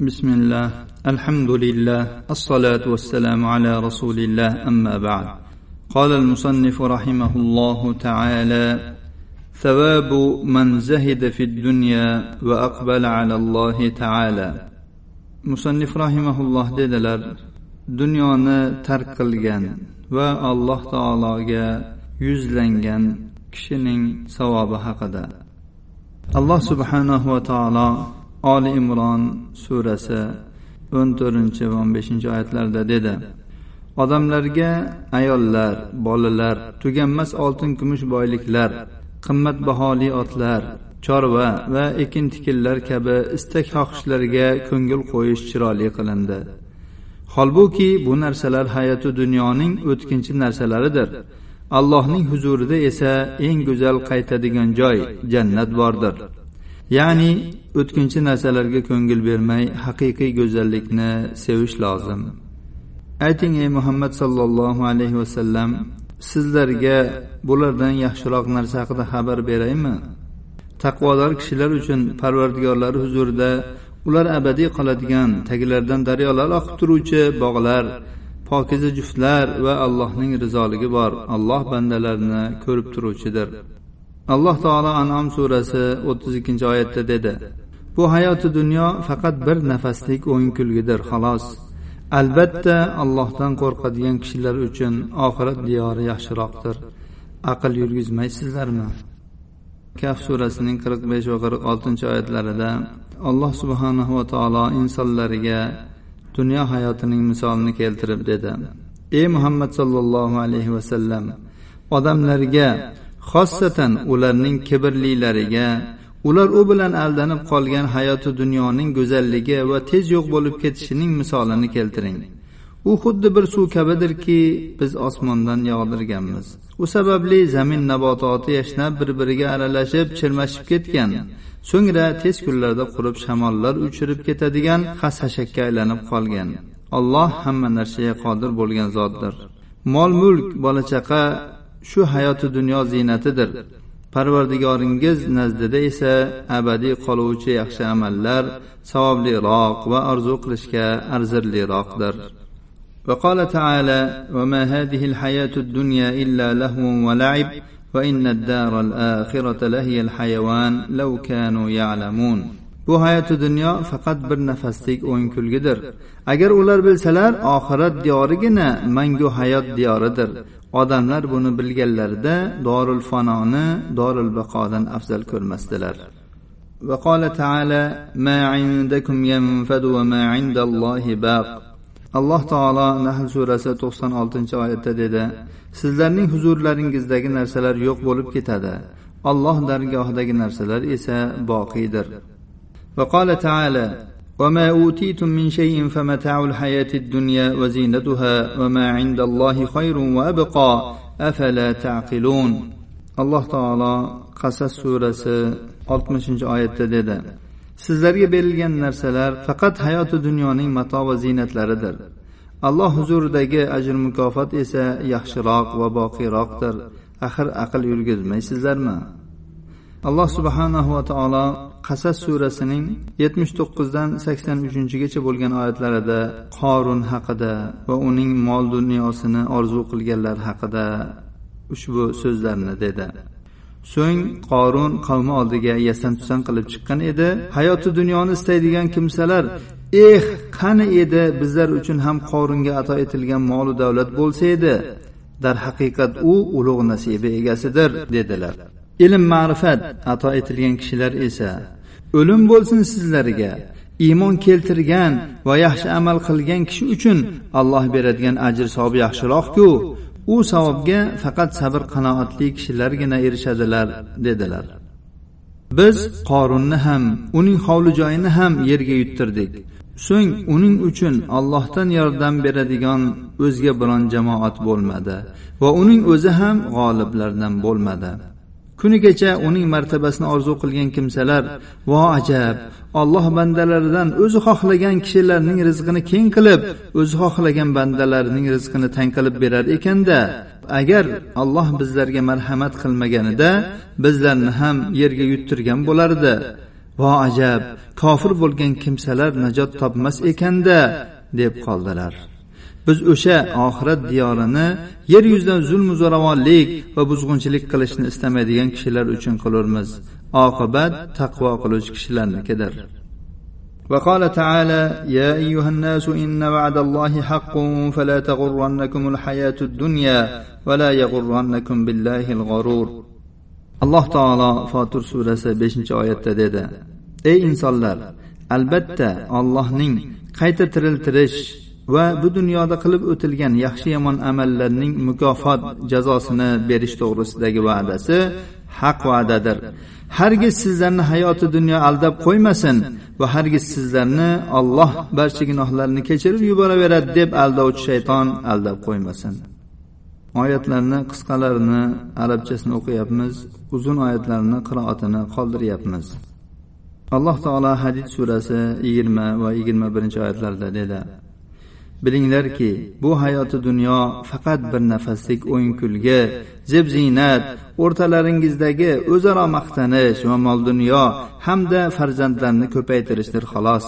بسم الله الحمد لله الصلاة والسلام على رسول الله أما بعد قال المصنف رحمه الله تعالى ثواب من زهد في الدنيا وأقبل على الله تعالى مصنف رحمه الله dedilar dunyoni tark qilgan va alloh taologa yuzlangan kishining savobi haqida. Alloh subhanahu va taolo oli imron surasi o'n to'rtinchi va o'n beshinchi oyatlarda dedi. Odamlarga ayollar bolalar tuganmas oltin kumush boyliklar qimmatbaholi otlar chorva va ekin tikinlar kabi istak xohishlarga ko'ngil qo'yish chiroyli qilindi. Holbuki bu narsalar hayoti dunyoning o'tkinchi narsalaridir. Allohning huzurida esa eng go'zal qaytadigan joy jannat bordir. Ya'ni o'tkinchi narsalarga ko'ngil bermay haqiqiy go'zallikni sevish lozim. Ayting ey muhammad sollallohu alayhi vasallam sizlarga bulardan yaxshiroq narsa haqida xabar beraymi? Taqvodor kishilar uchun parvardigorlari huzurida ular abadiy qoladigan taglardan daryolar oqib turuvchi bog'lar pokiza juftlar va allohning rizoligi bor alloh bandalarini ko'rib turuvchidir. Alloh taolo anom surasi o'ttiz ikkinchi oyatda dedi. Bu hayoti dunyo faqat bir nafaslik o'yin kulgidir xolos. Albatta allohdan qo'rqadigan kishilar uchun oxirat diyori yaxshiroqdir. Aql yurgizmaysizlarmi? Kaf surasining qirq besh va qirq oltinchi oyatlarida alloh subhanahu va taolo insonlarga dunyo hayotining misolini keltirib dedi. Ey muhammad sollallohu alayhi vasallam odamlarga xossatan ularning kibrlilariga ular u bilan aldanib qolgan hayoti dunyoning go'zalligi va tez yo'q bo'lib ketishining misolini keltiring. U xuddi bir suv kabidirki biz osmondan yog'dirganmiz. U sababli zamin nabototi yashnab bir biriga aralashib chirmashib ketgan. So'ngra tez kunlarda qurib shamollar uchirib ketadigan xas hashakka aylanib qolgan. Alloh hamma narsaga qodir bo'lgan zotdir. Mol mulk bola chaqa shu hayoti dunyo ziynatidir. Parvardigoringiz nazdida esa abadiy qoluvchi yaxshi amallar savobliroq va orzu qilishga arzirliroqdir. وقال تعالى وما هذه الحياة الدنيا إلا لهو ولعب وإن الدار الآخرة لهي الحيوان لو كانوا يعلمون bu hayoti dunyo faqat bir nafaslik o'yin kulgidir agar ular bilsalar oxirat diyorigina mangu hayot diyoridir. odamlar buni bilganlarida dorul fanoni dorul baqodan afzal ko'rmasdilar. Alloh taolo nahl surasi to'qson oltinchi oyatda dedi sizlarning huzurlaringizdagi narsalar yo'q bo'lib ketadi. Alloh dargohidagi narsalar esa boqiydir va qola taala وما اوتيتم من شيء فمتاع الحياه الدنيا وزينتها وما عند الله خير وابقى افلا تعقلون alloh taolo qasas surasi oltmishinchi oyatda dedi. Sizlarga berilgan narsalar faqat hayoti dunyoning mato va ziynatlaridir. Alloh huzuridagi ajr mukofot esa yaxshiroq va boqiyroqdir axir aql yurgizmaysizlarmi? Alloh subhanahu va taolo qasas surasining yetmish to'qqizdan sakson uchinchigacha bo'lgan oyatlarida qorun haqida va uning mol dunyosini orzu qilganlar haqida ushbu so'zlarni dedi. So'ng qorun qavmi oldiga yasan tusan qilib chiqqan edi. Hayoti dunyoni istaydigan kimsalar eh qani edi bizlar uchun ham qorunga ato etilgan molu davlat bo'lsa edi. Darhaqiqat u ulug' nasiba egasidir dedilar. Ilm ma'rifat ato etilgan kishilar esa o'lim bo'lsin sizlarga. Iymon keltirgan va yaxshi amal qilgan kishi uchun alloh beradigan ajr savobi yaxshiroqku. U savobga faqat sabr qanoatli kishilargina erishadilar dedilar. Biz qorunni ham uning hovli joyini ham yerga yuttirdik. So'ng uning uchun allohdan yordam beradigan o'zga biron jamoat bo'lmadi va uning o'zi ham g'oliblardan bo'lmadi. Kunigacha uning martabasini orzu qilgan kimsalar vo ajab olloh bandalaridan o'zi xohlagan kishilarning rizqini keng qilib o'zi xohlagan bandalarining rizqini tang qilib berar ekanda agar alloh bizlarga marhamat qilmaganida bizlarni ham yerga yuttirgan bo'lardi. Vo ajab kofir bo'lgan kimsalar najot topmas ekanda deb qoldilar. biz o'sha oxirat diyorini yer yuzidan zulmu zo'ravonlik va buzg'unchilik qilishni istamaydigan kishilar uchun qilurmiz. Oqibat taqvo qiluvchi kishilarnikidir وقال تعالى يا ايها الناس ان وعد الله حق فلا تغرنكم الحياه الدنيا ولا يغرنكم بالله الغرور الله alloh taolo fotir surasi beshinchi oyatda dedi ey insonlar albatta ollohning qayta tiriltirish va bu dunyoda qilib o'tilgan yaxshi yomon amallarning mukofot jazosini berish to'g'risidagi va'dasi haq va'dadir. Hargiz sizlarni hayoti dunyo aldab qo'ymasin va hargiz sizlarni olloh barcha gunohlarni kechirib yuboraveradi deb aldovchi shayton aldab qo'ymasin. Oyatlarni qisqalarini arabchasini o'qiyapmiz uzun oyatlarni qiroatini qoldiryapmiz. Alloh taolo hadid surasi yigirma va yigirma birinchi oyatlarida dedi. Bilinglarki bu hayoti dunyo faqat bir nafaslik o'yin kulgi zeb ziynat o'rtalaringizdagi o'zaro maqtanish va mol dunyo hamda farzandlarni ko'paytirishdir xolos.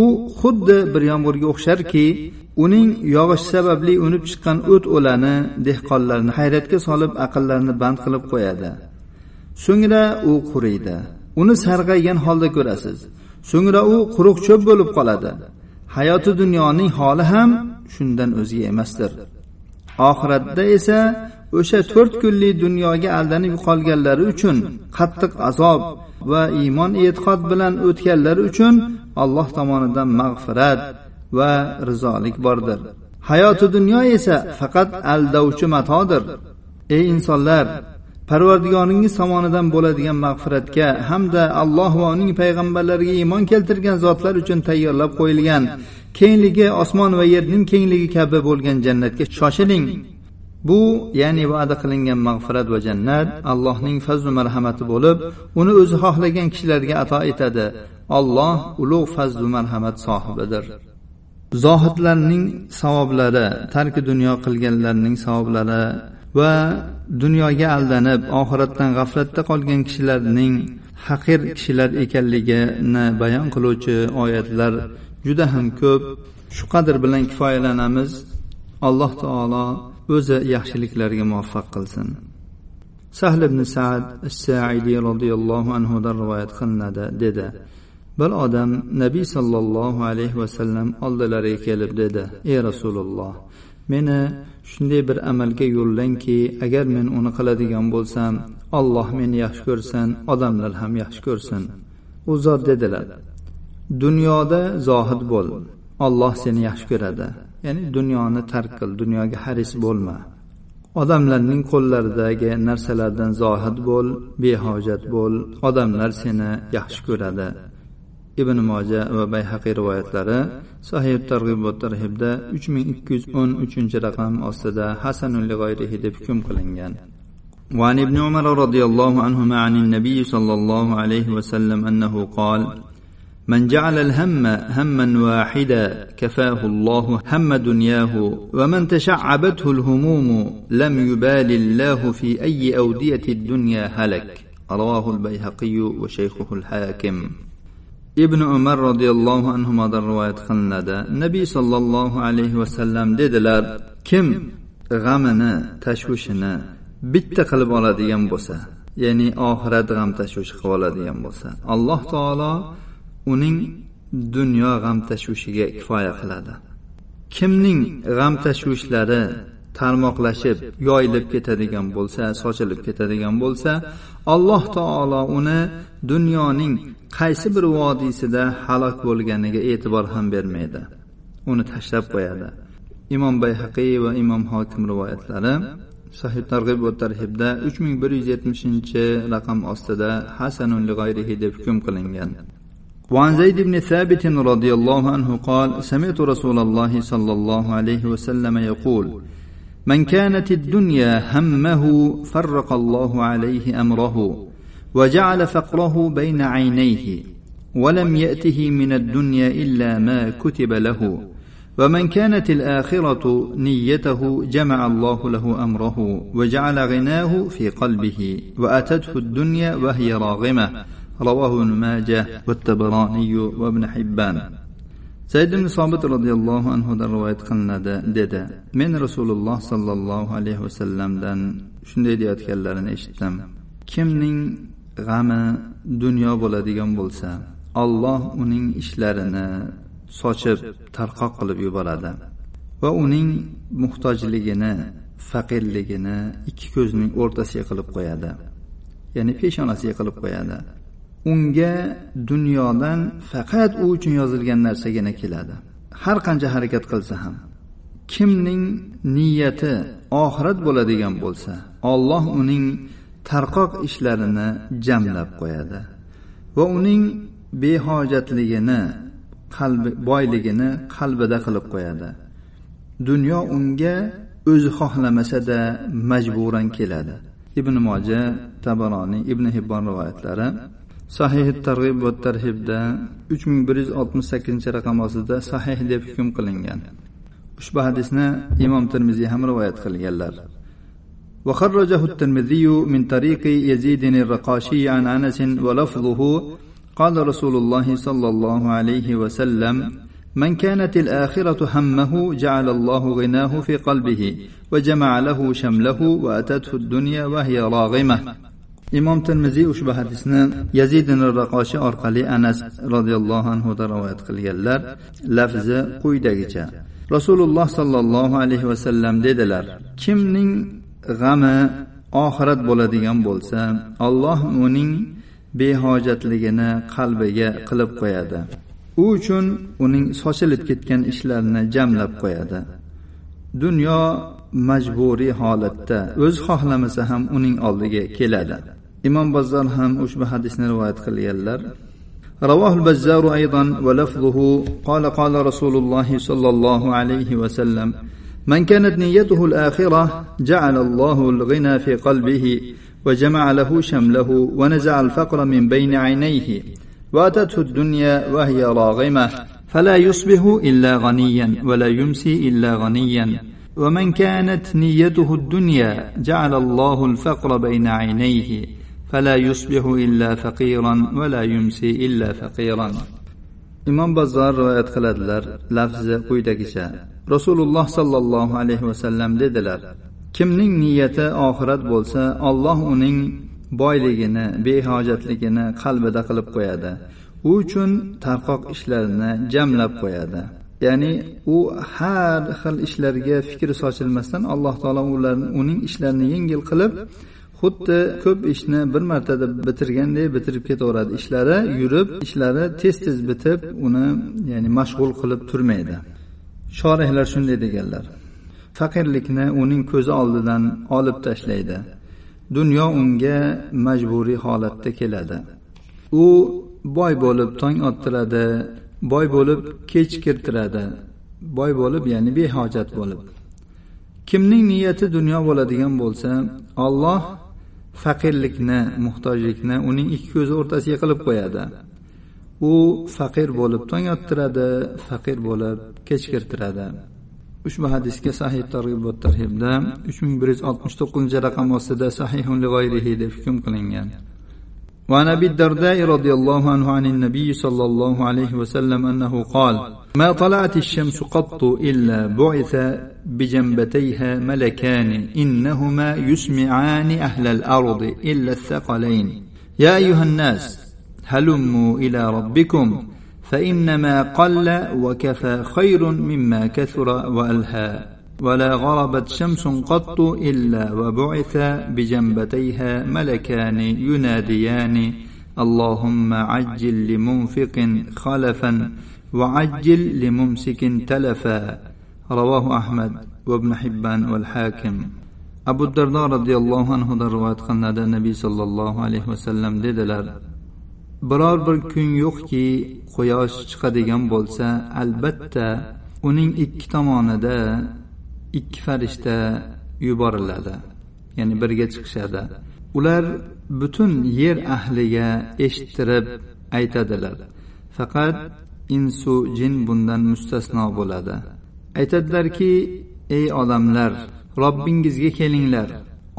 U xuddi bir yomg'irga o'xsharki uning yog'ishi sababli unib chiqqan o't o'lani dehqonlarni hayratga solib aqllarini band qilib qo'yadi. So'ngra u quriydi. Uni sarg'aygan holda ko'rasiz. So'ngra u quruq cho'p bo'lib qoladi. Hayoti dunyoning holi ham shundan o'zga emasdir. Oxiratda esa o'sha to'rt kunlik dunyoga aldanib qolganlari uchun qattiq azob va iymon e'tiqod bilan o'tganlari uchun alloh tomonidan mag'firat va rizolik bordir. Hayoti dunyo esa faqat aldovchi matodir. Ey insonlar parvardigoringiz tomonidan bo'ladigan mag'firatga hamda alloh va uning payg'ambarlariga iymon keltirgan zotlar uchun tayyorlab qo'yilgan kengligi osmon va yerning kengligi kabi bo'lgan jannatga shoshiling. Bu ya'ni va'da qilingan mag'firat va jannat allohning fazlu marhamati bo'lib uni o'zi xohlagan kishilarga ato etadi. Olloh ulug' fazlu marhamat sohibidir. Zohidlarning savoblari tarki dunyo qilganlarning savoblari va dunyoga aldanib oxiratdan g'aflatda qolgan kishilarning haqir kishilar ekanligini bayon qiluvchi oyatlar juda ham ko'p. Shu qadr bilan kifoyalanamiz. Alloh taolo o'zi yaxshiliklarga muvaffaq qilsin. Sahl ibn saad saidiy roziyallohu anhudan rivoyat qilinadi dedi. Bir odam nabiy sollallohu alayhi vasallam oldilariga kelib dedi ey rasululloh meni shunday bir amalga yo'llangki agar men uni qiladigan bo'lsam olloh meni yaxshi ko'rsin odamlar ham yaxshi ko'rsin. U zot dedilar dunyoda zohid bo'l olloh seni yaxshi ko'radi. Ya'ni dunyoni tark qil dunyoga haris bo'lma. Odamlarning qo'llaridagi narsalardan zohid bo'l behojat bo'l odamlar seni yaxshi ko'radi. Ibn moja va bayhaqiy rivoyatlari sahih targ'ib tarhibda uch ming ikki yuz o'n uchinchi raqam ostida hasanun lig'oyrihi deb hukm qilingan. وعن ابن عمر رضي الله عنهما عن النبي صلى الله عليه وسلم انه قال من جعل الهم هما واحدا كفاه الله هم دنياه ومن تشعبته الهموم لم يبال الله في اي اوديه الدنيا هلك رواه البيهقي وشيخه الحاكم ibn umar roziyallohu anhudan rivoyat qilinadi. Nabiy sollallohu alayhi vasallam dedilar kim g'amini tashvishini bitta qilib oladigan bo'lsa ya'ni oxirat g'am tashvishi qilib oladigan bo'lsa alloh taolo uning dunyo g'am tashvishiga kifoya qiladi. Kimning g'am tashvishlari tarmoqlashib yoyilib ketadigan bo'lsa sochilib ketadigan bo'lsa alloh taolo uni dunyoning qaysi bir vodiysida halok bo'lganiga e'tibor ham bermaydi. Uni tashlab qo'yadi. Imom bayhaqiy va imom hokim rivoyatlari sahih targ'ib va tarhibda uch ming bir yuz yetmishinchi raqam ostida hasanun lig'ayrihi deb hukm qilingan. وعن زيد بن ثابت رضي الله عنه قال سمعت رسول الله صلى الله عليه وسلم يقول من كانت الدنيا همه فرق الله عليه أمره وجعل فقره بين عينيه ولم يأته من الدنيا إلا ما كتب له ومن كانت الآخرة نيته جمع الله له أمره وجعل غناه في قلبه وأتته الدنيا وهي راغمة رواه ابن ماجه والتبراني وابن حبان zayd ibn sobit roziyallohu anhudan rivoyat qilinadi dedi. Men rasululloh sollallohu alayhi vasallamdan shunday deyayotganlarini eshitdim. Kimning g'ami dunyo bo'ladigan bo'lsa alloh uning ishlarini sochib tarqoq qilib yuboradi va uning muhtojligini faqirligini ikki ko'zining o'rtasiga qilib qo'yadi. Ya'ni peshonasiga qilib qo'yadi. Unga dunyodan faqat u uchun yozilgan narsagina keladi. Har qancha harakat qilsa ham kimning niyati oxirat bo'ladigan bo'lsa olloh uning tarqoq ishlarini jamlab qo'yadi va uning behojatligini qalbi boyligini qalbida qilib qo'yadi. Dunyo unga o'zi xohlamasada majburan keladi. Ibn moja tabaroniy ibn hibbon rivoyatlari sahih targ'ib va tarhibda uch ming bir yuz oltmish sakkizinchi raqam ostida sahih deb hukm qilingan ushbu hadisni imom termiziy ham rivoyat qilganlar وخرجه الترمذي من طريق يزيد الرقاشي عن أنس ولفظه قال رسول الله صلى الله عليه وسلم من كانت الآخرة همه جعل الله غناه في قلبه وجمع له شمله وأتته الدنيا وهي راغمة. Imom termiziy ushbu hadisni yazid raqoshi orqali anas roziyallohu anhudan rivoyat qilganlar lafzi quyidagicha. Rasululloh sollallohu alayhi vasallam dedilar kimning g'ami oxirat bo'ladigan bo'lsa alloh uning behojatligini qalbiga qilib qo'yadi. U uchun uning sochilib ketgan ishlarini jamlab qo'yadi. Dunyo majburiy holatda. O'z xohlamasa ham uning oldiga keladi. Imom bazzar ham ushbu hadisni rivoyat qilganlar. رواه البزار أيضا ولفظه قال قال رسول الله صلى الله عليه وسلم من كانت نيته الآخرة جعل الله الغنى في قلبه وجمع له شمله ونزع الفقر من بين عينيه وأتته الدنيا وهي راغمة فلا يصبح إلا غنيا ولا يمسي إلا غنيا ومن كانت نيته الدنيا جعل الله الفقر بين عينيه فلا يصبح إلا فقيرا ولا يمسي إلا فقيرا. Imom bazzor rivoyat qiladilar رسول الله rasululloh الله alayhi vasallam dedilar kimning niyati oxirat bo'lsa olloh uning boyligini behojatligini qalbida qilib qo'yadi. U uchun tarqoq ishlarini jamlab qo'yadi. Ya'ni u har xil ishlarga fikri sochilmasdan alloh taolo ularni uning ishlarini yengil qilib xuddi ko'p ishni bir martada bitirgandek bitirib ketaveradi. Ishlari yurib ishlari tez tez bitib uni ya'ni mashg'ul qilib turmaydi. Shorihlar shunday deganlar. Faqirlikni uning ko'zi oldidan olib tashlaydi. Dunyo unga majburiy holatda keladi. U boy bo'lib tong ottiradi boy bo'lib kech kirtiradi boy bo'lib ya'ni behojat bo'lib. Kimning niyati dunyo bo'ladigan bo'lsa olloh faqirlikni muhtojlikni uning ikki ko'zi o'rtasiga qilib qo'yadi. U faqir bo'lib tong ottiradi faqir bo'lib kech kirtiradi ushbu hadisga sahih targ'ibot tarhibda uch ming bir yuz oltmish to'qqizinchi raqam ostida sahihun deb hukm qilingan. وعن أبي الدرداء رضي الله عنه عن النبي صلى الله عليه وسلم أنه قال ما طلعت الشمس قط إلا بعث بجنبتيها ملكان إنهما يسمعان أهل الأرض إلا الثقلين. يا أيها الناس هلموا إلى ربكم فإنما قل وكفى خير مما كثر وألهى. ولا غربت شمس قط إلا وبعث بجنبتيها ملكان يناديان اللهم عجل لمنفق خلفا وعجل لممسك تلفا رواه أحمد وابن حبان والحاكم. أبو الدرداء رضي الله عنه رواية قنادى النبي صلى الله عليه وسلم dediler biror bir kun yo'qki quyosh chiqadigan bo'lsa albatta uning ikki tomonida ikki farishta yuboriladi. Ya'ni birga chiqishadi. Ular butun yer ahliga eshittirib aytadilar. Faqat insu jin bundan mustasno bo'ladi. Aytadilarki ey odamlar robbingizga kelinglar.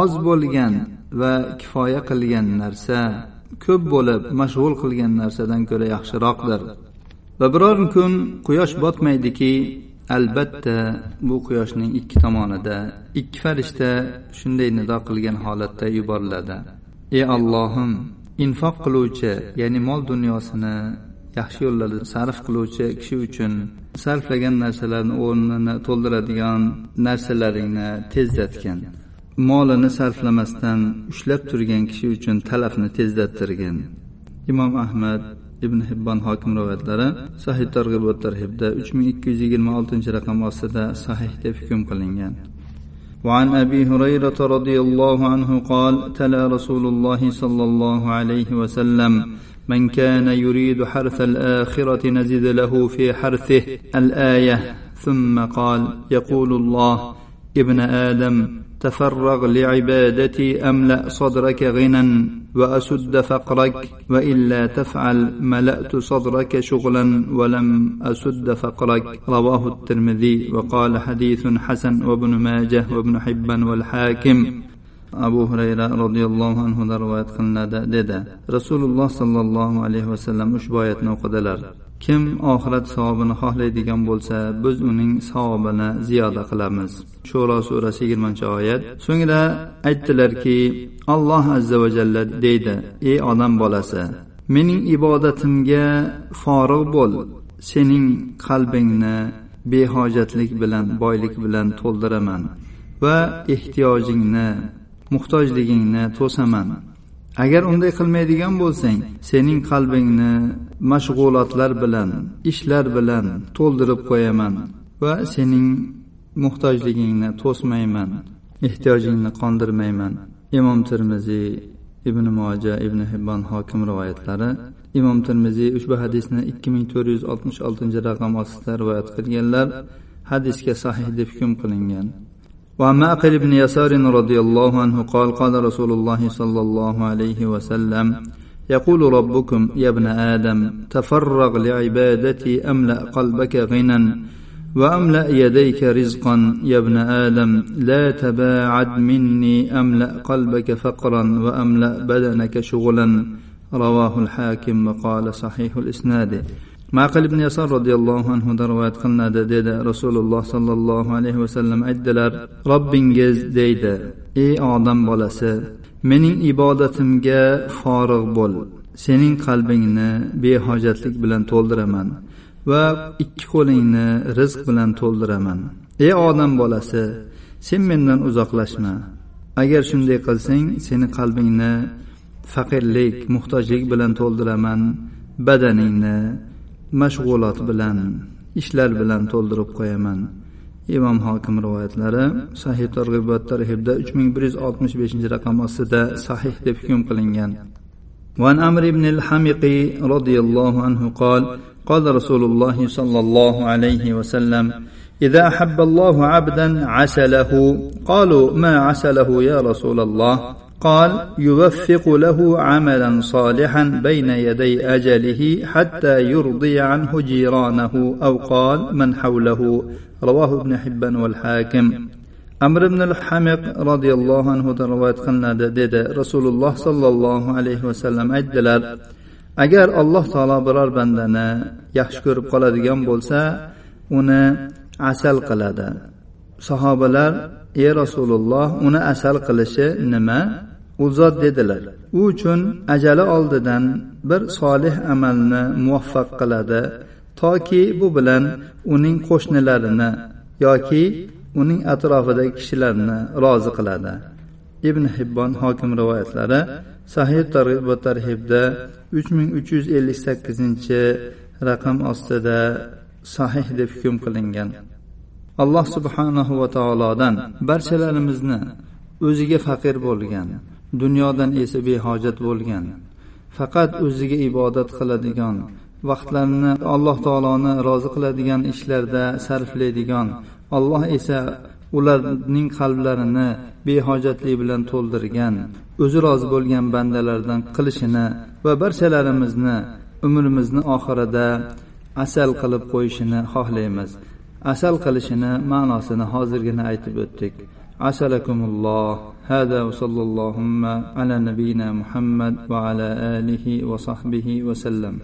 Oz bo'lgan va kifoya qilgan narsa ko'p bo'lib mashg'ul qilgan narsadan ko'ra yaxshiroqdir. Va biror kun quyosh botmaydiki albatta bu quyoshning ikki tomonida ikki farishta shunday nido qilgan holatda yuboriladi. Ey allohim infoq qiluvchi ya'ni mol dunyosini yaxshi yo'llarda sarf qiluvchi kishi uchun sarflagan narsalarni o'rnini to'ldiradigan narsalaringni tezlatgin. Molini sarflamasdan ushlab turgan kishi uchun talafni tezlattirgin. Imom ahmad ibn hibbon hokim rivoyatlari sahih targ'ib va tarhibda uch ming ikki yuz yigirma oltinchi raqam ostida sahih deb hukm qilingan وعن ابي هريره رضي الله عنه قال تلا رسول الله صلى الله عليه وسلم من كان يريد حرث الاخره نزد له في حرثه الايه ثم قال يقول الله ابن آدم تفرغ لعبادتي املا صدرك غنى وأسد فقرك وإلا تفعل ملأت صدرك شغلا ولم أسد فقرك. رواه الترمذي وقال حديث حسن وابن ماجه وابن حبان والحاكم. abu hurayra roziyallohu anhudan rivoyat qilinadi dedi rasululloh sollallohu alayhi vasallam ushbu oyatni o'qidilar kim oxirat savobini xohlaydigan bo'lsa biz uning savobini ziyoda qilamiz. Shuro surasi yigirmanchi oyat. So'ngra aytdilarki alloh azza va jalla deydi ey odam bolasi mening ibodatimga forig' bo'l. Sening qalbingni behojatlik bilan boylik bilan to'ldiraman va ehtiyojingni muhtojligingni to'saman. Agar unday qilmaydigan bo'lsang sening qalbingni mashg'ulotlar bilan ishlar bilan to'ldirib qo'yaman va sening muhtojligingni to'smayman ehtiyojingni qondirmayman. Imom termiziy ibn moja ibn hibbon hokim rivoyatlari. Imom termiziy ushbu hadisni ikki ming to'rt yuz oltmish oltinchi raqam ostida rivoyat qilganlar. Hadisga sahih deb hukm qilingan. وعن معقل بن يسار رضي الله عنه قال قال رسول الله صلى الله عليه وسلم يقول ربكم يا ابن آدم تفرغ لعبادتي أملأ قلبك غنى وأملأ يديك رزقا. يا ابن آدم لا تباعد مني أملأ قلبك فقرا وأملأ بدنك شغلا. رواه الحاكم وقال صحيح الإسناد. Maqil ibn yasor roziyallohu anhudan rivoyat qilinadi dedi rasululloh sollallohu alayhi vasallam aytdilar robbingiz deydi ey odam bolasi mening ibodatimga forig' bo'l. Sening qalbingni behojatlik bilan to'ldiraman va ikki qo'lingni rizq bilan to'ldiraman. Ey odam bolasi sen mendan uzoqlashma. Agar shunday qilsang seni qalbingni faqirlik muhtojlik bilan to'ldiraman badaningni mashg'ulot bilan ishlar bilan to'ldirib qo'yaman. Imom hokim rivoyatlari sahih targ'ibot tarhibda uch ming bir yuz oltmish beshinchi raqam ostida sahih deb hukm qilingan. وعن عمرو بن الحمق رضي الله عنه قال قال رسول الله صلى الله عليه وسلم إذا أحب الله عبدا عسله قالوا ما عسله يا رسول الله قال يوفق له عملا صالحا بين يدي اجله حتى يرضي عنه جيرانه او قال من حوله. رواه ابن حبان والحاكم. amr ibn al hamiq roziyallohu anhudan rivoyat qilinadi dedi rasululloh sollallohu alayhi vasallam aytdilar agar alloh taolo biror bandani yaxshi ko'rib qoladigan bo'lsa uni asal qiladi sahobalar ey rasululloh uni asal qilishi nima u zot dedilar. U uchun ajali oldidan bir solih amalni muvaffaq qiladi toki bu bilan uning qo'shnilarini yoki uning atrofidagi kishilarni rozi qiladi. Ibn hibbon hokim rivoyatlari sahih targ'ib va tarhibda uch ming uch yuz ellik sakkizinchi raqam ostida sahih deb hukm qilingan. Alloh subhanahu va taolodan barchalarimizni o'ziga faqir bo'lgan dunyodan esa behojat bo'lgan. Faqat o'ziga ibodat qiladigan vaqtlarini alloh taoloni rozi qiladigan ishlarda sarflaydigan alloh esa ularning qalblarini behojatlik bilan to'ldirgan o'zi rozi bo'lgan bandalardan qilishini va barchalarimizni umrimizni oxirida asal qilib qo'yishini xohlaymiz. Asal qilishini ma'nosini hozirgina aytib o'tdik. عسلكم الله هذا وصلى اللهم على نبينا محمد وعلى آله وصحبه وسلم.